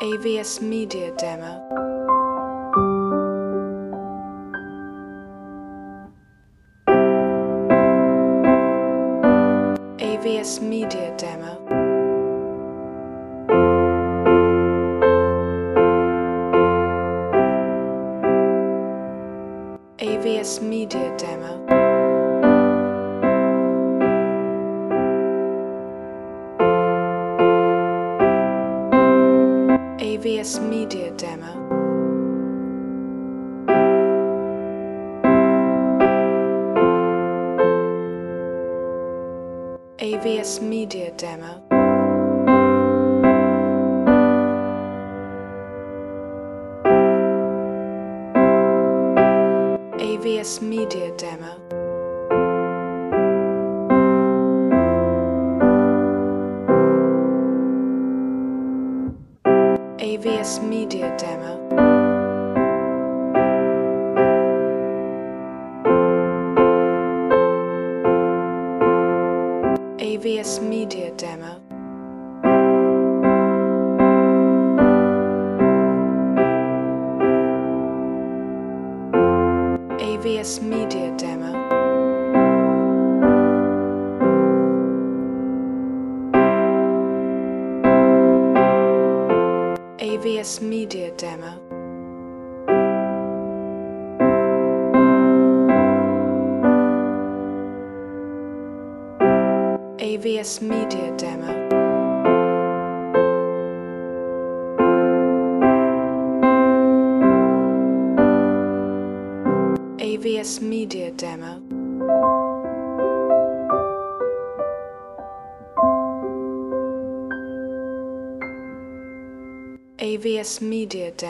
AVS Media Demo. AVS Media Demo. AVS Media Demo. AVS Media Demo. AVS Media Demo. AVS Media Demo. AVS Media Demo. AVS Media Demo. AVS Media Demo. AVS Media Demo. AVS Media Demo. AVS Media Demo. AVS Media Demo.